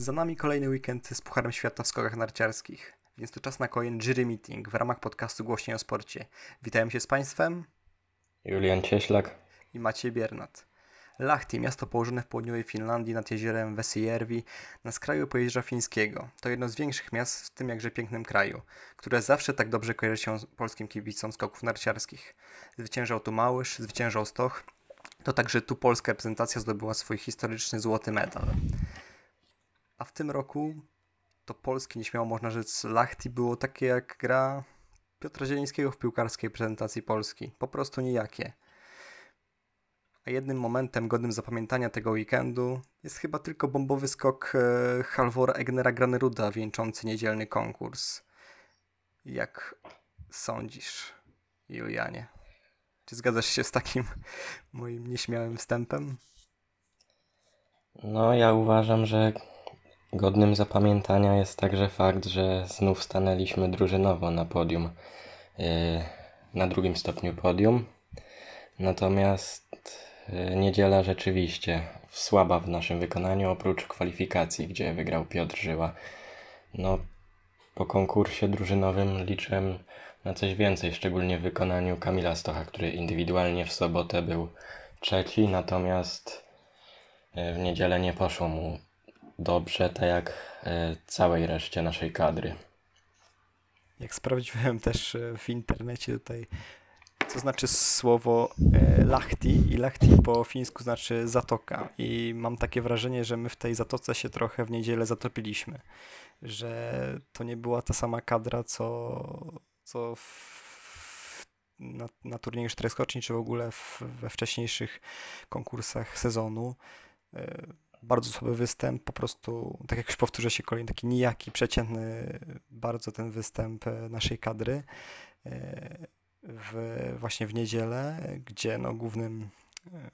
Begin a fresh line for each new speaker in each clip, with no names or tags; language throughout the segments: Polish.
Za nami kolejny weekend z Pucharem Świata w skokach narciarskich, więc to czas na kolejny jury meeting w ramach podcastu Głośniej o Sporcie. Witam się z Państwem.
Julian Cieślak.
I Maciej Biernat. Lahti, miasto położone w południowej Finlandii nad jeziorem Vesijärvi na skraju Pojezierza Fińskiego. To jedno z większych miast w tym jakże pięknym kraju, które zawsze tak dobrze kojarzy się z polskim kibicom skoków narciarskich. Zwyciężał tu Małysz, zwyciężał Stoch. To także tu polska reprezentacja zdobyła swój historyczny złoty medal. A w tym roku to polskie, nieśmiało można rzec, Lachti było takie jak gra Piotra Zielińskiego w piłkarskiej prezentacji Polski. Po prostu nijakie. A jednym momentem godnym zapamiętania tego weekendu jest chyba tylko bombowy skok e, Halvora Egnera Graneruda wieńczący niedzielny konkurs. Jak sądzisz, Julianie? Czy zgadzasz się z takim moim nieśmiałym wstępem?
No, ja uważam, że Godnym zapamiętania jest także fakt, że znów stanęliśmy drużynowo na podium, yy, na drugim stopniu podium. Natomiast yy, niedziela rzeczywiście słaba w naszym wykonaniu, oprócz kwalifikacji, gdzie wygrał Piotr Żyła. No, po konkursie drużynowym liczę na coś więcej, szczególnie w wykonaniu Kamila Stocha, który indywidualnie w sobotę był trzeci, natomiast yy, w niedzielę nie poszło mu dobrze, tak jak e, całej reszcie naszej kadry.
Jak sprawdziłem też e, w internecie tutaj, co znaczy słowo e, Lahti i Lahti po fińsku znaczy zatoka. I mam takie wrażenie, że my w tej zatoce się trochę w niedzielę zatopiliśmy, że to nie była ta sama kadra, co, co w, na, na turnieju cztereskoczni, czy w ogóle w, we wcześniejszych konkursach sezonu bardzo słaby występ, po prostu, tak jak już powtórzę się kolejny, taki nijaki, przeciętny bardzo ten występ e, naszej kadry e, w, właśnie w niedzielę, gdzie no głównym e,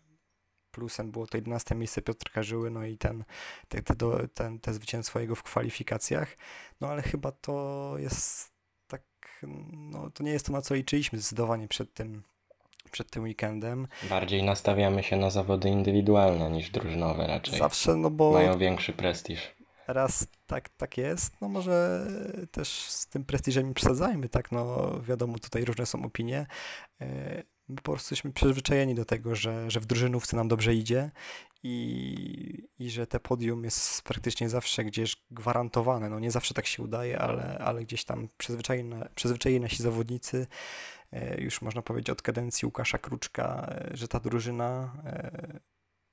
plusem było to 11 miejsce Piotrka Żyły, no i ten, te, te, ten, te zwycięstwo jego w kwalifikacjach, no ale chyba to jest tak, no to nie jest to na co liczyliśmy zdecydowanie przed tym przed tym weekendem.
Bardziej nastawiamy się na zawody indywidualne niż drużynowe raczej.
Zawsze, no bo...
Mają większy prestiż.
Raz tak, tak jest, no może też z tym prestiżem przesadzajmy, tak, no wiadomo, tutaj różne są opinie. E, my po prostu jesteśmy przyzwyczajeni do tego, że, że w drużynówce nam dobrze idzie i, i że te podium jest praktycznie zawsze gdzieś gwarantowane. No nie zawsze tak się udaje, ale, ale gdzieś tam przyzwyczajeni, przyzwyczajeni nasi zawodnicy już można powiedzieć od kadencji Łukasza Kruczka, e, że ta drużyna e,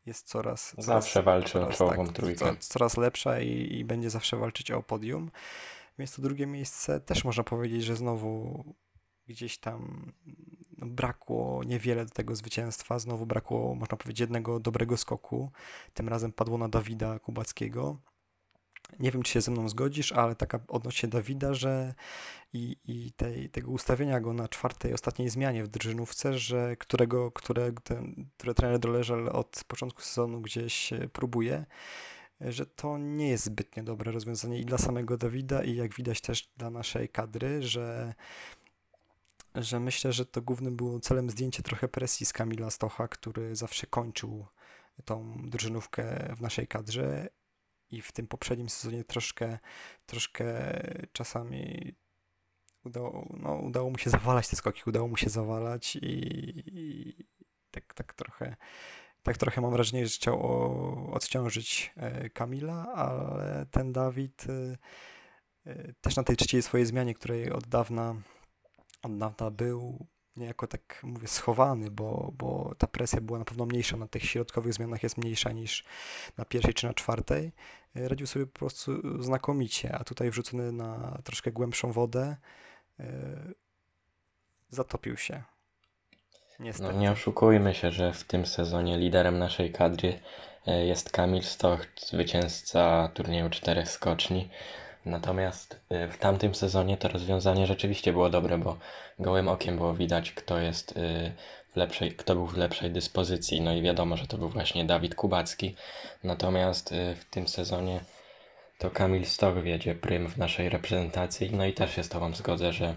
jest coraz...
Zawsze
coraz,
walczy coraz, o czołową tak, trójkę.
Coraz lepsza i, i będzie zawsze walczyć o podium. Więc to drugie miejsce też można powiedzieć, że znowu gdzieś tam no, brakło niewiele do tego zwycięstwa. Znowu brakło, można powiedzieć, jednego dobrego skoku. Tym razem padło na Dawida Kubackiego. Nie wiem, czy się ze mną zgodzisz, ale taka odnośnie Dawida, że i, i tej, tego ustawienia go na czwartej, ostatniej zmianie w drużynówce, że którego, które, ten, które trener Doleżel od początku sezonu gdzieś e, próbuje, że to nie jest zbytnio dobre rozwiązanie i dla samego Dawida i jak widać też dla naszej kadry, że że myślę, że to głównym było celem zdjęcie trochę presji z Kamila Stocha, który zawsze kończył tą drużynówkę w naszej kadrze i w tym poprzednim sezonie troszkę, troszkę czasami udało, no, udało mu się zawalać te skoki, udało mu się zawalać i, i tak, tak trochę tak trochę mam wrażenie, że chciał odciążyć e, Kamila, ale ten Dawid e, e, też na tej trzeciej swojej zmianie, której od dawna, od dawna był, niejako tak mówię schowany, bo, bo ta presja była na pewno mniejsza na tych środkowych zmianach jest mniejsza niż na pierwszej czy na czwartej. E, radził sobie po prostu znakomicie, a tutaj wrzucony na troszkę głębszą wodę yy, zatopił się.
Niestety. No nie oszukujmy się, że w tym sezonie liderem naszej kadry e, jest Kamil Stoch, zwycięzca turnieju czterech skoczni. Natomiast y, w tamtym sezonie to rozwiązanie rzeczywiście było dobre, bo gołym okiem było widać, kto jest y, w lepszej, kto był w lepszej dyspozycji. No i wiadomo, że to był właśnie Dawid Kubacki. Natomiast y, w tym sezonie to Kamil Stoch wiedzie prym w naszej reprezentacji. No i też się z Tobą zgodzę, że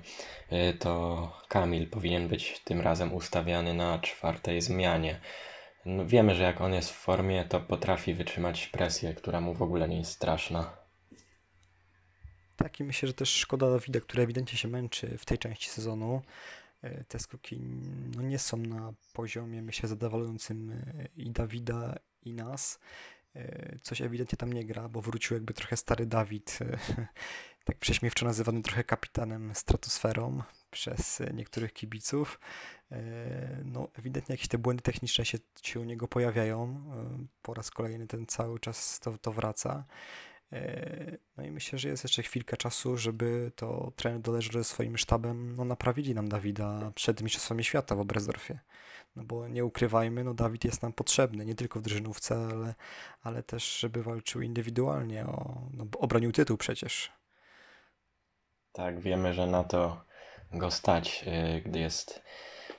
to Kamil powinien być tym razem ustawiany na czwartej zmianie. no wiemy, że jak on jest w formie, to potrafi wytrzymać presję, która mu w ogóle nie jest straszna.
Tak i myślę, że też szkoda Dawida, który ewidentnie się męczy w tej części sezonu. E, te skoki no, nie są na poziomie, myślę, zadowalającym e, i Dawida, i nas. E, coś ewidentnie tam nie gra, bo wrócił jakby trochę stary Dawid, tak prześmiewczo nazywany trochę kapitanem stratosferą przez niektórych kibiców. No, ewidentnie jakieś te błędy techniczne się, się u niego pojawiają. Po raz kolejny ten cały czas to, to wraca. E, no i myślę, że jest jeszcze chwilkę czasu, żeby to trener doleży swoim sztabem no, naprawili nam Dawida przed Mistrzostwami Świata w Obrezdorfie. No bo nie ukrywajmy, no Dawid jest nam potrzebny, nie tylko w drużynówce, ale, ale też, żeby walczył indywidualnie, o, no, obronił tytuł przecież.
Tak, wiemy, że na to go stać, yy, gdy jest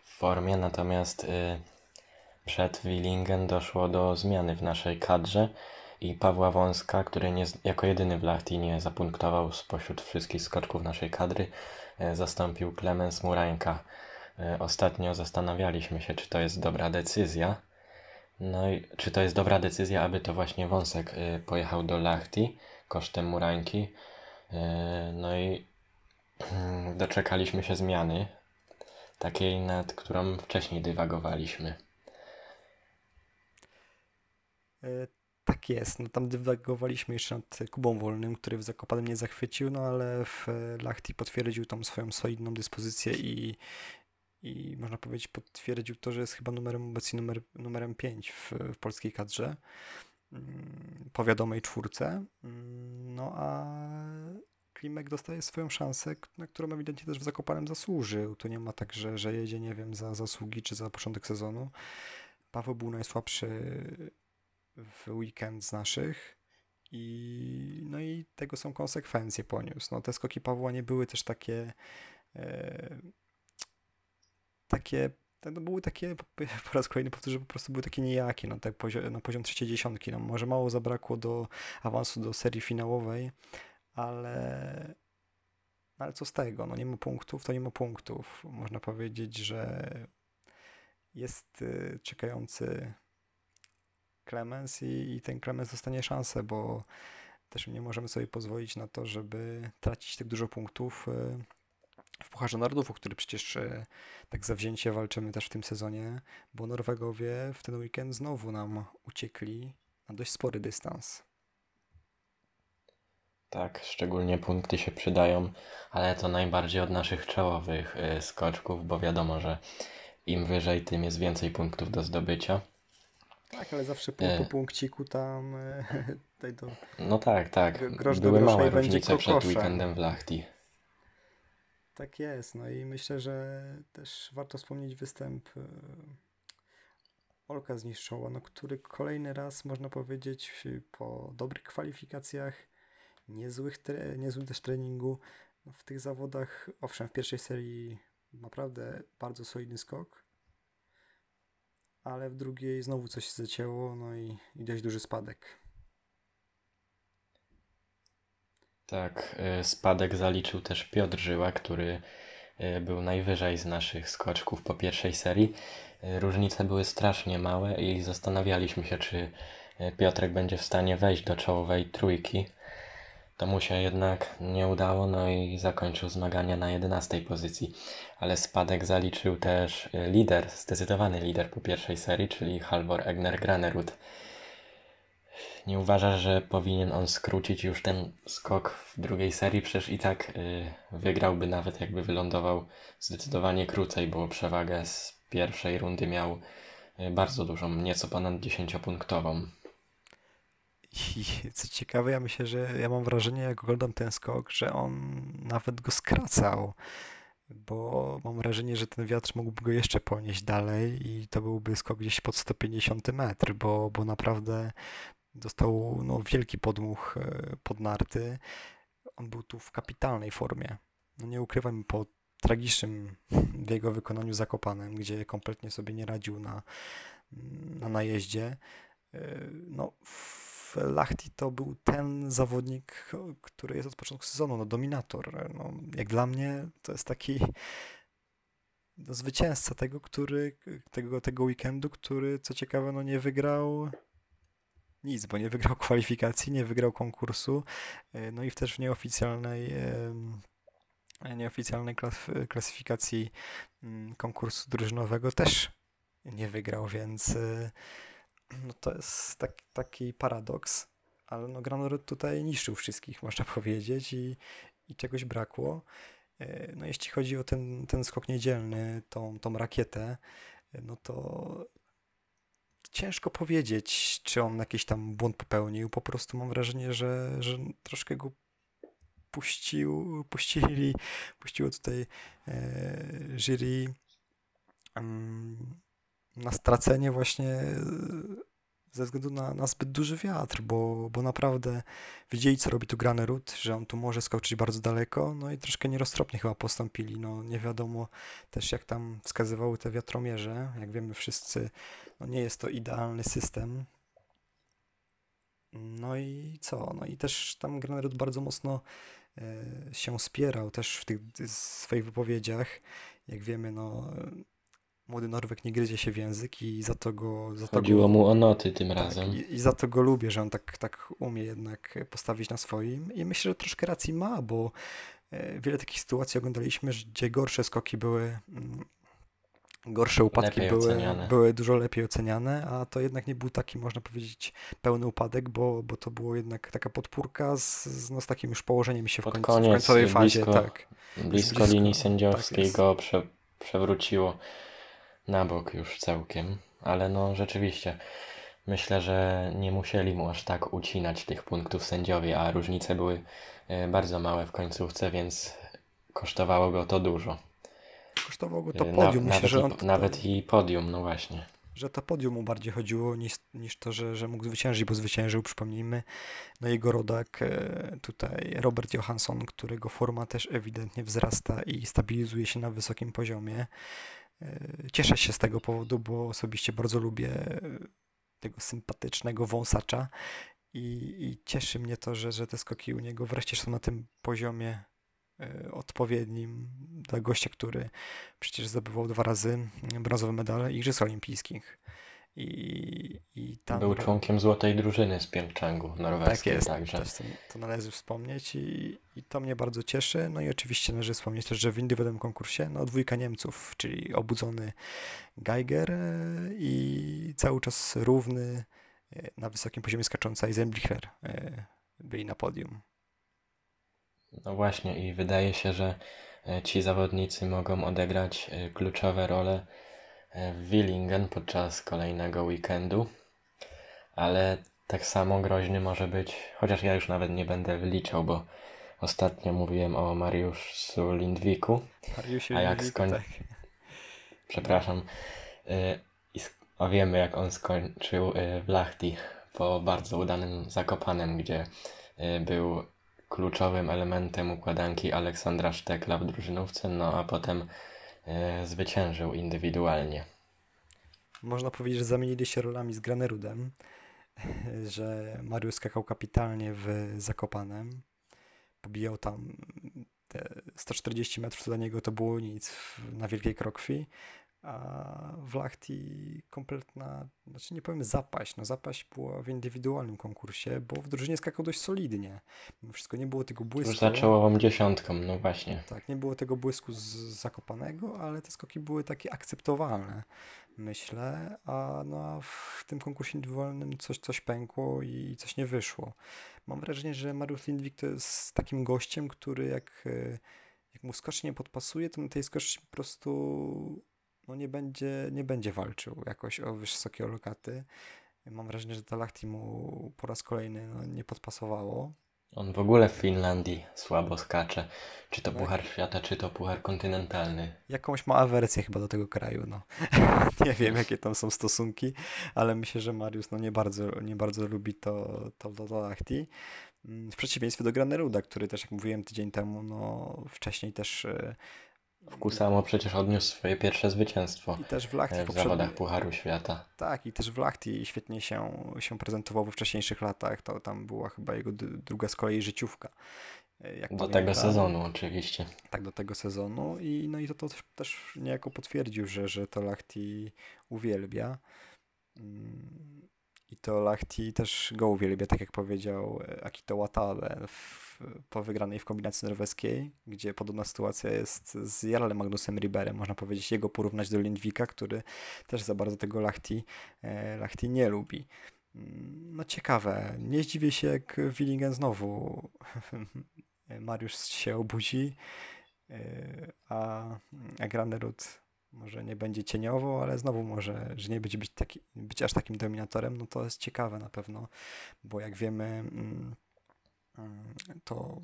w formie, natomiast yy, przed Willingen doszło do zmiany w naszej kadrze i Pawła Wąska, który nie, jako jedyny w Lachti nie zapunktował spośród wszystkich skoczków naszej kadry, e, zastąpił Klemens Murańka. E, ostatnio zastanawialiśmy się, czy to jest dobra decyzja. No i czy to jest dobra decyzja, aby to właśnie Wąsek e, pojechał do Lachti kosztem Murańki. No i doczekaliśmy się zmiany, takiej nad którą wcześniej dywagowaliśmy.
Tak jest, no tam dywagowaliśmy jeszcze nad Kubą Wolnym, który w Zakopanem nie zachwycił, no ale w Lachti potwierdził tą swoją solidną dyspozycję i, i można powiedzieć potwierdził to, że jest chyba numerem obecnie numer, numerem 5 w, w polskiej kadrze mm, po wiadomej czwórce. Mm, no a Klimek dostaje swoją szansę, na którą ewidentnie też w Zakopanem zasłużył. Tu nie ma tak, że, że jedzie, nie wiem, za zasługi czy za początek sezonu. Paweł był najsłabszy w weekend z naszych i no i tego są konsekwencje poniósł. No, te skoki Pawła nie były też takie e, takie no były takie, po raz kolejny powtórzę, po prostu były takie nijakie, no tak na poziom trzeciej dziesiątki, no może mało zabrakło do awansu do serii finałowej, ale ale co z tego, no nie ma punktów, to nie ma punktów. Można powiedzieć, że jest y, czekający Clemens i, i ten Clemens dostanie szansę, bo też nie możemy sobie pozwolić na to, żeby tracić tak dużo punktów e, w Pucharze Narodów, o który przecież e, tak zawzięcie walczymy też w tym sezonie, bo Norwegowie w ten weekend znowu nam uciekli na dość spory dystans.
Tak, szczególnie punkty się przydają, ale to najbardziej od naszych czołowych e, skoczków, bo wiadomo, że im wyżej, tym jest więcej punktów do zdobycia.
Tak, ale zawsze po, po punkciku tam tutaj do...
No tak, tak. Grosz Były małe różnice przed weekendem w Lachti.
Tak jest, no i myślę, że też warto wspomnieć występ e, Olka Zniszczoła, no, który kolejny raz, można powiedzieć, po dobrych kwalifikacjach, niezłych tre niezłym też treningu, w tych zawodach, owszem, w pierwszej serii naprawdę bardzo solidny skok, ale w drugiej znowu coś się zacięło, no i, i dość duży spadek.
Tak, y, spadek zaliczył też Piotr Żyła, który y, był najwyżej z naszych skoczków po pierwszej serii. Y, różnice były strasznie małe i zastanawialiśmy się, czy Piotrek będzie w stanie wejść do czołowej trójki. To mu się jednak nie udało, no i zakończył zmagania na 11 pozycji. Ale spadek zaliczył też y, lider, zdecydowany lider po pierwszej serii, czyli Halvor Egner Granerud. Nie uważasz, że powinien on skrócić już ten skok w drugiej serii? Przecież i tak y, wygrałby nawet jakby wylądował zdecydowanie krócej, bo przewagę z pierwszej rundy miał y, bardzo dużą, nieco ponad 10-punktową.
I co ciekawe, ja myślę, że ja mam wrażenie, jak oglądam ten skok, że on nawet go skracał, bo mam wrażenie, że ten wiatr mógłby go jeszcze ponieść dalej i to byłby skok gdzieś pod 150 metr, bo, bo naprawdę dostał no, wielki podmuch e, pod narty. On był tu w kapitalnej formie. No nie ukrywam, po tragicznym w jego wykonaniu zakopanym, gdzie kompletnie sobie nie radził na, na najeździe. E, no, Lachti to był ten zawodnik, który jest od początku sezonu, no dominator. No, jak dla mnie to jest taki no, zwycięzca tego, który, tego, tego weekendu, który co ciekawe, no nie wygrał nic, bo nie wygrał kwalifikacji, nie wygrał konkursu, e, no i też w nieoficjalnej nieoficjalnej klasyfikacji mm, konkursu drużynowego też nie wygrał, więc e, no to jest tak, taki paradoks, ale no Granorud tutaj niszczył wszystkich, można powiedzieć i, i czegoś brakło. E, no jeśli chodzi o ten, ten skok niedzielny, tą, tą rakietę, no to ciężko powiedzieć, czy on jakiś tam błąd popełnił. Po prostu mam wrażenie, że, że troszkę go puścił, puścili, puściło tutaj e, jury um, na stracenie właśnie e, ze względu na, na zbyt duży wiatr, bo, bo naprawdę widzieli, co robi tu Granerud, że on tu może skoczyć bardzo daleko, no i troszkę nieroztropnie chyba postąpili. No nie wiadomo też, jak tam wskazywały te wiatromierze. Jak wiemy wszyscy, no nie jest to idealny system. No i co? No i też tam Granerud bardzo mocno e, się spierał też w tych swoich wypowiedziach. Jak wiemy, no młody Norwek nie gryzie się w język i za to go... Za
Chodziło
to
go, mu o noty tym
tak,
razem.
I, I, za to go lubię, że on tak, tak umie jednak postawić na swoim i myślę, że troszkę racji ma, bo e, wiele takich sytuacji oglądaliśmy, gdzie gorsze skoki były mm, gorsze upadki były, były dużo lepiej oceniane, a to jednak nie był taki, można powiedzieć, pełny upadek, bo, bo to było jednak taka podpórka z, z, no, z takim już położeniem się w, końcu, koniec, w końcowej fazie.
Blisko,
tak.
blisko, blisko linii sędziowskiej tak go prze, przewróciło na bok już całkiem, ale no rzeczywiście myślę, że nie musieli mu aż tak ucinać tych punktów sędziowie, a różnice były e, bardzo małe w końcówce, więc kosztowało go to dużo.
Kosztowało go to e, podium.
Na,
Myślę,
nawet,
że
on, i, nawet i podium, no właśnie.
Że to podium mu bardziej chodziło niż, niż to, że, że mógł zwyciężyć, bo zwyciężył, przypomnijmy, no jego rodak e, tutaj Robert Johansson, którego forma też ewidentnie wzrasta i stabilizuje się na wysokim poziomie. E, cieszę się z tego powodu, bo osobiście bardzo lubię e, tego sympatycznego wąsacza i, i cieszy mnie to, że, że te skoki u niego wreszcie są na tym poziomie e, odpowiednim dla gościa, który przecież zdobywał dwa razy brązowe medale Igrzysk Olimpijskich. I, i tam...
Był członkiem złotej drużyny z Pyeongchangu norweskiej.
Tak jest,
także.
to, to należy wspomnieć i, i to mnie bardzo cieszy. No i oczywiście należy wspomnieć też, że w indywidualnym konkursie no dwójka Niemców, czyli obudzony Geiger e, i cały czas równy e, na wysokim poziomie skacząca Eisenblicher e, byli na podium.
No właśnie i wydaje się, że ci zawodnicy mogą odegrać kluczowe role w Willingen podczas kolejnego weekendu, ale tak samo groźny może być, chociaż ja już nawet nie będę wyliczał, bo ostatnio mówiłem o Mariuszu Lindwiku,
Mariuszu
a jak skoń...
tak.
Przepraszam. Y, I a wiemy jak on skończył y, w Lahti po bardzo udanym Zakopanem, gdzie był kluczowym elementem układanki Aleksandra Sztekla w drużynówce, no a potem E, zwyciężył indywidualnie.
Można powiedzieć, że zamienili się rolami z Granerudem, że Mariusz skakał kapitalnie w Zakopanem, pobijał tam te 140 metrów dla niego to było nic na Wielkiej Krokwi, a w Lachti kompletna, znaczy nie powiem zapaść, no zapaść była w indywidualnym konkursie, bo w drużynie skakał dość solidnie. Wszystko nie było tego błysku.
Już zaczęło dziesiątką, no właśnie.
Tak, nie było tego błysku z Zakopanego, ale te skoki były takie akceptowalne, myślę, a no, w tym konkursie indywidualnym coś, coś pękło i coś nie wyszło. Mam wrażenie, że Mariusz Lindwik to jest takim gościem, który jak, jak mu skocz nie podpasuje, to na tej skoczni po prostu no nie będzie, nie będzie walczył jakoś o wysokie lokaty. Mam wrażenie, że to Lahti mu po raz kolejny no, nie podpasowało.
On w ogóle w Finlandii słabo skacze. Czy to tak. Puchar Świata, czy to Puchar Kontynentalny.
Jakąś ma awersję chyba do tego kraju, no. nie wiem, jakie tam są stosunki, ale myślę, że Mariusz no, nie, bardzo, nie bardzo lubi to, to, to, to Lahti. Mm, w przeciwieństwie do Graneruda, który też, jak mówiłem tydzień temu, no, wcześniej też e,
Kusamo przecież odniósł swoje pierwsze zwycięstwo
I też w Lachti
w zawodach Pucharu Świata.
Tak, i też w Lachti świetnie się, się prezentował we wcześniejszych latach. To tam była chyba jego druga z kolei życiówka. e, Jak
Do
pamiętam.
tego sezonu oczywiście.
Tak, do tego sezonu. I no i to, to też- też niejako potwierdził, że, że to Lachti uwielbia. I to Lachti też go uwielbia, tak jak powiedział e, Akito Watabe w, po wygranej w kombinacji norweskiej, gdzie podobna sytuacja jest z Jarlem Magnusem Riberem. Można powiedzieć, jego porównać do Lindwika, który też za bardzo tego Lachti, e, Lachti nie lubi. Mm, No ciekawe. Nie zdziwię się, jak Willingen znowu Mariusz się obudzi, yy, a, a Granerud może nie będzie cieniowo, ale znowu może, że nie będzie być, taki, być aż takim dominatorem, no to jest ciekawe na pewno, bo jak wiemy, mm, to,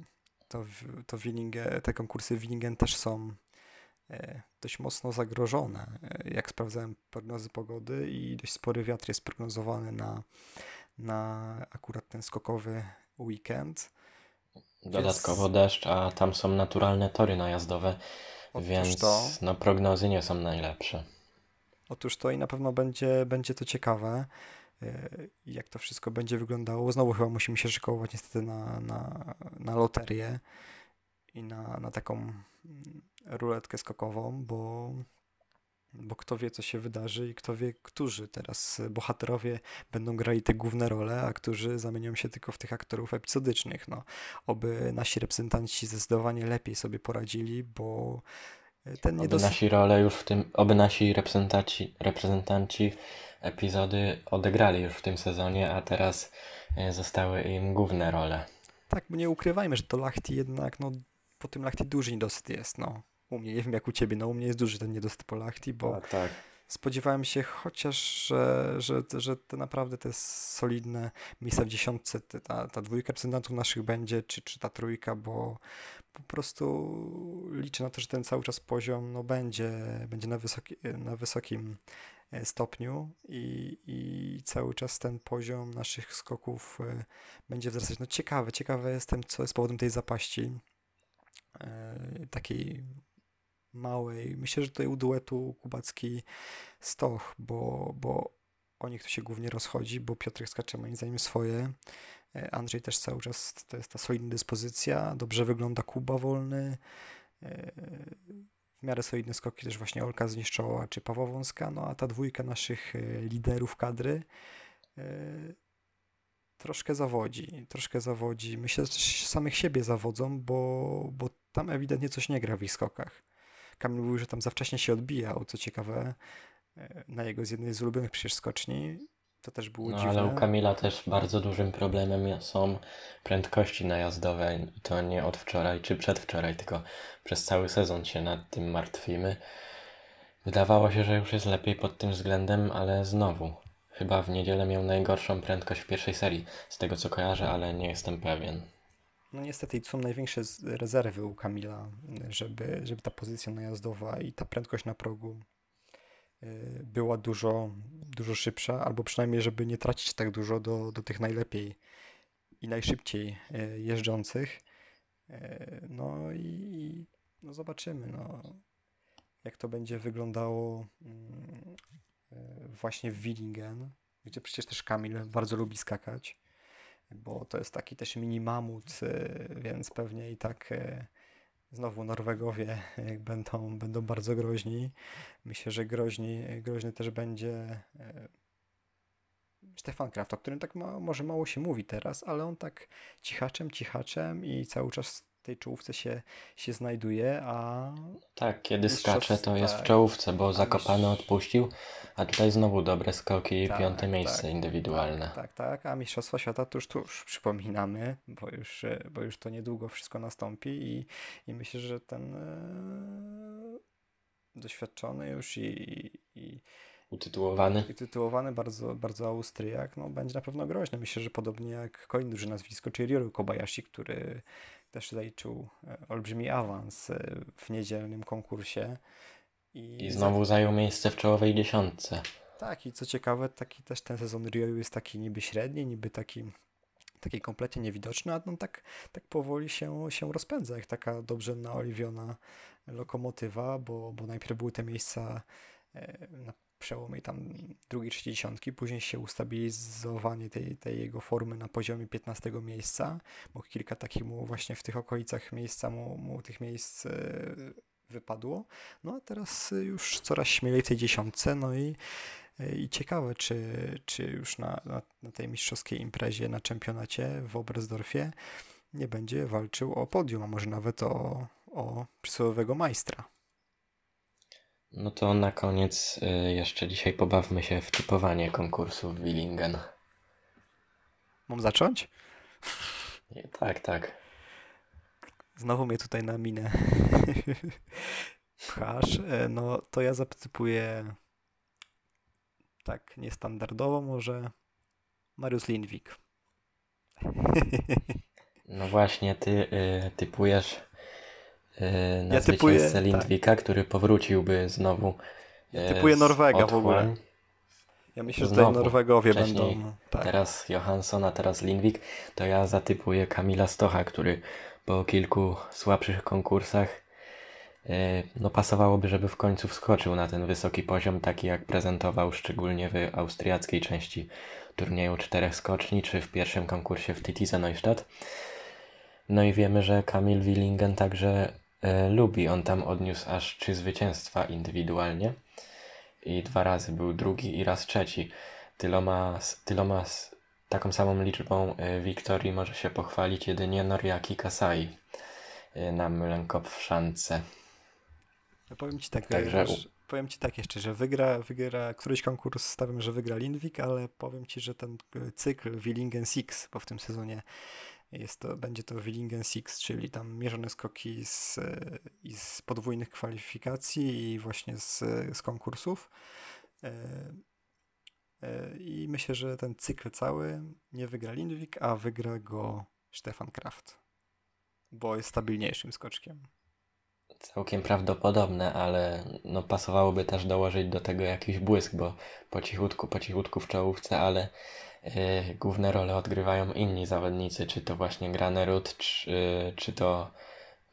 to, to Willingen, te konkursy Willingen też są e, dość mocno zagrożone. E, Jak sprawdzałem prognozy pogody i dość spory wiatr jest prognozowany na, na akurat ten skokowy weekend.
Dodatkowo deszcz, a tam są naturalne tory najazdowe,
Otóż
więc
to.
no, prognozy nie są najlepsze.
Otóż to i na pewno będzie, będzie to ciekawe, e, jak to wszystko będzie wyglądało. Znowu chyba musimy się szykować niestety na, na, na loterię i na, na taką mm, ruletkę skokową, bo, bo kto wie, co się wydarzy i kto wie, którzy teraz bohaterowie będą grali te główne role, a którzy zamienią się tylko w tych aktorów epizodycznych. No, oby nasi reprezentanci zdecydowanie lepiej sobie poradzili, bo ten
Oby
niedosyt...
nasi role już w tym, oby nasi reprezentanci, reprezentanci epizody odegrali już w tym sezonie, a teraz e, zostały im główne role.
Tak, bo nie ukrywajmy, że to Lachti jednak, no, po tym Lachti duży niedosyt jest, no. U mnie, nie wiem jak u ciebie, no u mnie jest duży ten niedosyt po Lachti, bo
tak.
spodziewałem się chociaż, że, że, że te naprawdę te solidne miejsca w dziesiątce, te, ta, ta dwójka reprezentantów naszych będzie, czy, czy ta trójka, bo po prostu liczę na to, że ten cały czas poziom no, będzie, będzie na, wysoki, na wysokim e, stopniu i, i cały czas ten poziom naszych skoków e, będzie wzrastać. No ciekawe, ciekawe jestem, co jest powodem tej zapaści e, takiej małej. Myślę, że tutaj u duetu Kubacki Stoch, bo, bo o nich tu się głównie rozchodzi, bo Piotrek skacze moim zdaniem swoje. E, Andrzej też cały czas to jest ta solidna dyspozycja, dobrze wygląda Kuba wolny. e, W miarę solidne skoki też właśnie Olka zniszczała, czy Paweł Wąska, no a ta dwójka naszych e, liderów kadry troszkę zawodzi, troszkę zawodzi. Myślę, że też samych siebie zawodzą, bo, bo tam ewidentnie coś nie gra w ich skokach. Kamil mówił, że tam za wcześnie się odbijał, co ciekawe, e, na jego z jednej z ulubionych przecież skoczni. To też było
No
dziwne.
ale u Kamila też bardzo dużym problemem są prędkości najazdowe i to nie od wczoraj czy przedwczoraj, tylko przez cały sezon się nad tym martwimy. Wydawało się, że już jest lepiej pod tym względem, ale znowu. Chyba w niedzielę miał najgorszą prędkość w pierwszej serii, z tego co kojarzę, ale nie jestem pewien.
No niestety są największe rezerwy u Kamila, żeby, żeby ta pozycja najazdowa i ta prędkość na progu y, była dużo, dużo szybsza, albo przynajmniej, żeby nie tracić tak dużo do, do tych najlepiej i najszybciej y, jeżdżących. Y, No i no zobaczymy, no, jak to będzie wyglądało mm, właśnie w Willingen, gdzie przecież też Kamil bardzo lubi skakać bo to jest taki też mini mamut, y, więc pewnie i tak y, znowu Norwegowie y, będą, będą bardzo groźni. Myślę, że groźni, groźny też będzie Stefan Kraft, o którym tak ma, może mało się mówi teraz, ale on tak cichaczem, cichaczem i cały czas tej czołówce się, się znajduje, a
Tak, kiedy skacze, to jest w
tak.
czołówce, bo Zakopany odpuścił, a tutaj znowu dobre skoki i
Tak,
piąte
tak,
miejsce indywidualne.
Tak, tak, tak. A Mistrzostwa Świata to już tuż przypominamy, bo już, e, bo już to niedługo wszystko nastąpi i, i myślę, że ten e, doświadczony już i, i,
Utytułowany.
i tytułowany bardzo, bardzo Austriak, no, będzie na pewno groźny. Myślę, że podobnie jak kolejne duże nazwisko, czyli Ryoru Kobayashi, który też zaliczył e, olbrzymi awans e, w niedzielnym konkursie.
I znowu zajął miejsce w czołowej dziesiątce.
Tak, i co ciekawe, taki też ten sezon Ryoyu jest taki niby średni, niby taki taki kompletnie niewidoczny, a on tak, tak powoli się, się rozpędza, jak taka dobrze naoliwiona lokomotywa, bo, bo najpierw były te miejsca e, na przełomie tam drugiej, trzeciej dziesiątki, później się ustabilizowanie tej, tej jego formy na poziomie 15 miejsca, bo kilka takich mu właśnie w tych okolicach miejsca mu, mu tych miejsc e, wypadło, no a teraz już coraz śmielej w tej dziesiątce, no i i ciekawe, czy, czy już na, na, na tej mistrzowskiej imprezie, na czempionacie w Oberstdorfie nie będzie walczył o podium, a może nawet o, o przysłowiowego majstra.
No to na koniec y, jeszcze dzisiaj pobawmy się w typowanie konkursu w Willingen.
Mam zacząć?
Nie, tak, tak.
Znowu mnie tutaj na minę pchasz. E, no to ja zatypuję tak niestandardowo może Mariusz Lindwik.
No właśnie, ty y, typujesz na ja typuję. Lindwika, tak. który powróciłby znowu.
Ja typuję Norwega w ogóle. Ja myślę, że tutaj Norwegowie będą.
Tak. Teraz Johansson, a teraz Lindwik. To ja zatypuję Kamila Stocha, który po kilku słabszych konkursach E, no pasowałoby, żeby w końcu wskoczył na ten wysoki poziom, taki jak prezentował szczególnie w austriackiej części turnieju czterech skoczni, czy w pierwszym konkursie w Titize Neustadt. No i wiemy, że Kamil Willingen także e, lubi. On tam odniósł aż trzy zwycięstwa indywidualnie i dwa razy był drugi i raz trzeci. Tyloma, tyloma taką samą liczbą e, wiktorii może się pochwalić jedynie Noriaki Kasai e, na Mlenkopf szance.
Ja powiem ci tak, Także... Powiem ci tak jeszcze, że wygra, wygra któryś konkurs, stawiam, że wygra Lindwik, ale powiem ci, że ten e, cykl Willingen Six, bo w tym sezonie jest to, będzie to Willingen Six, czyli tam mierzone skoki z, e, z podwójnych kwalifikacji i właśnie z, z konkursów. E, I myślę, że ten cykl cały nie wygra Lindwik, a wygra go Stefan Kraft, bo jest stabilniejszym skoczkiem.
Całkiem prawdopodobne, ale no pasowałoby też dołożyć do tego jakiś błysk, bo po cichutku, po cichutku w czołówce, ale główne role odgrywają inni zawodnicy, czy to właśnie Granerud, czy, yy, czy to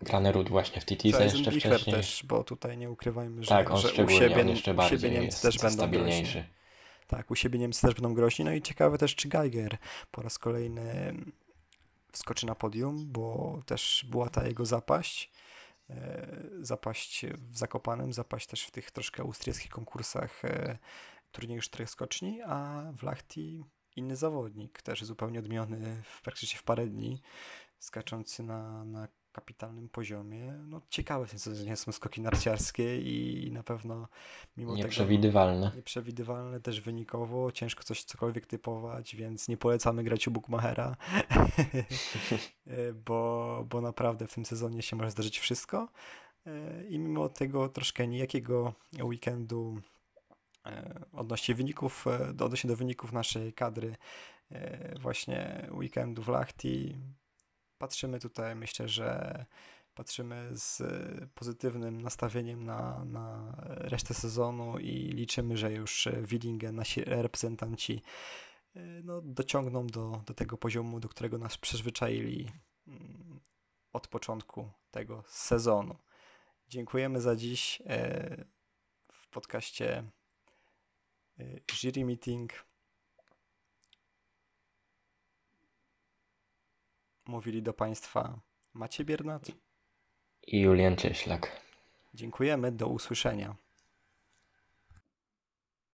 Granerud właśnie w Titize jeszcze wcześniej.
też, bo tutaj nie ukrywajmy, że,
tak, on
że
u
siebie,
on jeszcze bardziej u siebie
Niemcy też będą stabilniejszy. Groźni. Tak, u siebie Niemcy też będą groźni. No i ciekawe też, czy Geiger po raz kolejny wskoczy na podium, bo też była ta jego zapaść. E, zapaść w Zakopanem, zapaść też w tych troszkę austriackich konkursach e, turnieju czterech skoczni, a w Lachti inny zawodnik, też zupełnie odmieniony w praktycznie w parę dni, skaczący na, na kapitalnym poziomie. No, ciekawe nie są skoki narciarskie i na pewno
mimo nieprzewidywalne.
tego nieprzewidywalne też wynikowo, ciężko coś cokolwiek typować, więc nie polecamy grać u Bookmachera, bo, bo naprawdę w tym sezonie się może zdarzyć wszystko i mimo tego troszkę nijakiego weekendu e, odnośnie wyników, e, odnośnie do wyników naszej kadry e, właśnie weekendu w Lachti patrzymy tutaj, myślę, że patrzymy z pozytywnym nastawieniem na, na resztę sezonu i liczymy, że już Willingen, nasi reprezentanci no, dociągną do, do tego poziomu, do którego nas przyzwyczaili mm, od początku tego sezonu. Dziękujemy za dziś e, w podcaście e, Jury Meeting. Mówili do Państwa Macie Biernat
i Julian Cieślak.
Dziękujemy, do usłyszenia.